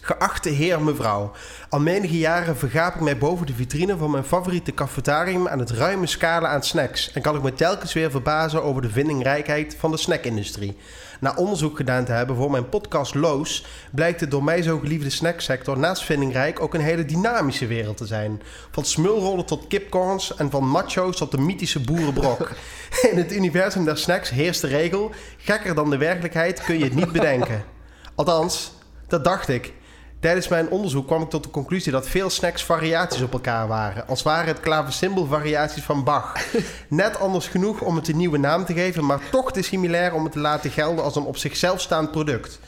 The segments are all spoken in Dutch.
Geachte heer, mevrouw. Al menige jaren vergaap ik mij boven de vitrine van mijn favoriete cafetarium aan het ruime scala aan snacks. En kan ik me telkens weer verbazen over de vindingrijkheid van de snackindustrie. Na onderzoek gedaan te hebben voor mijn podcast Loos, blijkt de door mij zo geliefde snacksector naast vindingrijk ook een hele dynamische wereld te zijn. Van smulrollen tot kipcorns en van macho's tot de mythische boerenbrok. In het universum der snacks heerst de regel: gekker dan de werkelijkheid kun je het niet bedenken. Althans, dat dacht ik. Tijdens mijn onderzoek kwam ik tot de conclusie dat veel snacks variaties op elkaar waren. Als waren het klaversymbol variaties van Bach. Net anders genoeg om het een nieuwe naam te geven, maar toch te similair om het te laten gelden als een op zichzelf staand product.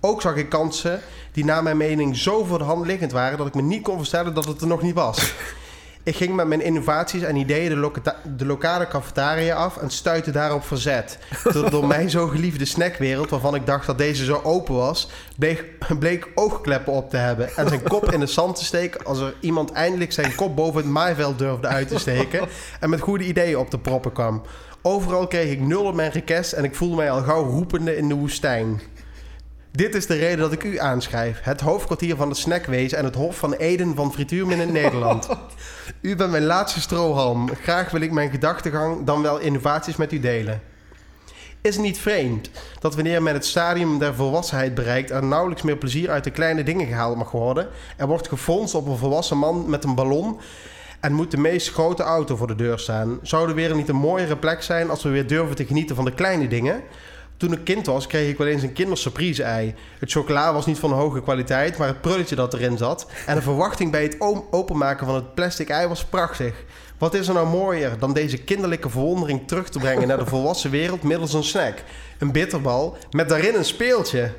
Ook zag ik kansen die naar mijn mening zo voor de hand liggend waren dat ik me niet kon voorstellen dat het er nog niet was. Ik ging met mijn innovaties en ideeën de, de lokale cafetaria af en stuitte daarop verzet. De door mij zo geliefde snackwereld, waarvan ik dacht dat deze zo open was, bleek, bleek oogkleppen op te hebben en zijn kop in het zand te steken als er iemand eindelijk zijn kop boven het maaiveld durfde uit te steken en met goede ideeën op te proppen kwam. Overal kreeg ik nul op mijn request en ik voelde mij al gauw roepende in de woestijn. Dit is de reden dat ik u aanschrijf. Het hoofdkwartier van de snackwezen en het hof van Eden van Frituurmin in Nederland. U bent mijn laatste strohalm. Graag wil ik mijn gedachtegang dan wel innovaties met u delen. Is het niet vreemd dat wanneer men het stadium der volwassenheid bereikt... er nauwelijks meer plezier uit de kleine dingen gehaald mag worden? Er wordt gefronst op een volwassen man met een ballon... en moet de meest grote auto voor de deur staan. Zou de wereld niet een mooiere plek zijn als we weer durven te genieten van de kleine dingen... Toen ik kind was, kreeg ik wel eens een kindersurprise ei. Het chocola was niet van hoge kwaliteit, maar het prulletje dat erin zat. En de verwachting bij het openmaken van het plastic ei was prachtig. Wat is er nou mooier dan deze kinderlijke verwondering terug te brengen naar de volwassen wereld middels een snack? Een bitterbal met daarin een speeltje.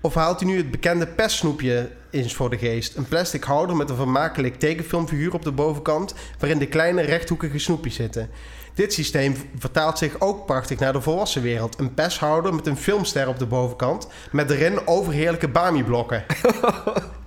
Of haalt u nu het bekende pestsnoepje eens voor de geest? Een plastic houder met een vermakelijk tekenfilmfiguur op de bovenkant, waarin de kleine rechthoekige snoepjes zitten. Dit systeem vertaalt zich ook prachtig naar de volwassen wereld. Een pesthouder met een filmster op de bovenkant, met erin overheerlijke bami-blokken.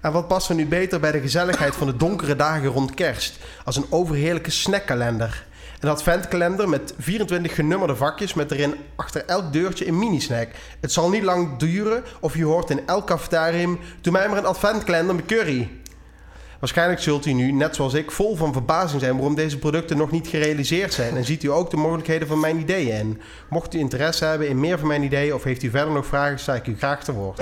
En wat past er nu beter bij de gezelligheid van de donkere dagen rond kerst? Als een overheerlijke snackkalender. Een adventkalender met 24 genummerde vakjes met erin achter elk deurtje een mini-snack. Het zal niet lang duren of je hoort in elk cafetarium... Doe mij maar een adventkalender met curry. Waarschijnlijk zult u nu, net zoals ik, vol van verbazing zijn... waarom deze producten nog niet gerealiseerd zijn. En ziet u ook de mogelijkheden van mijn ideeën in. Mocht u interesse hebben in meer van mijn ideeën... of heeft u verder nog vragen, sta ik u graag te woord.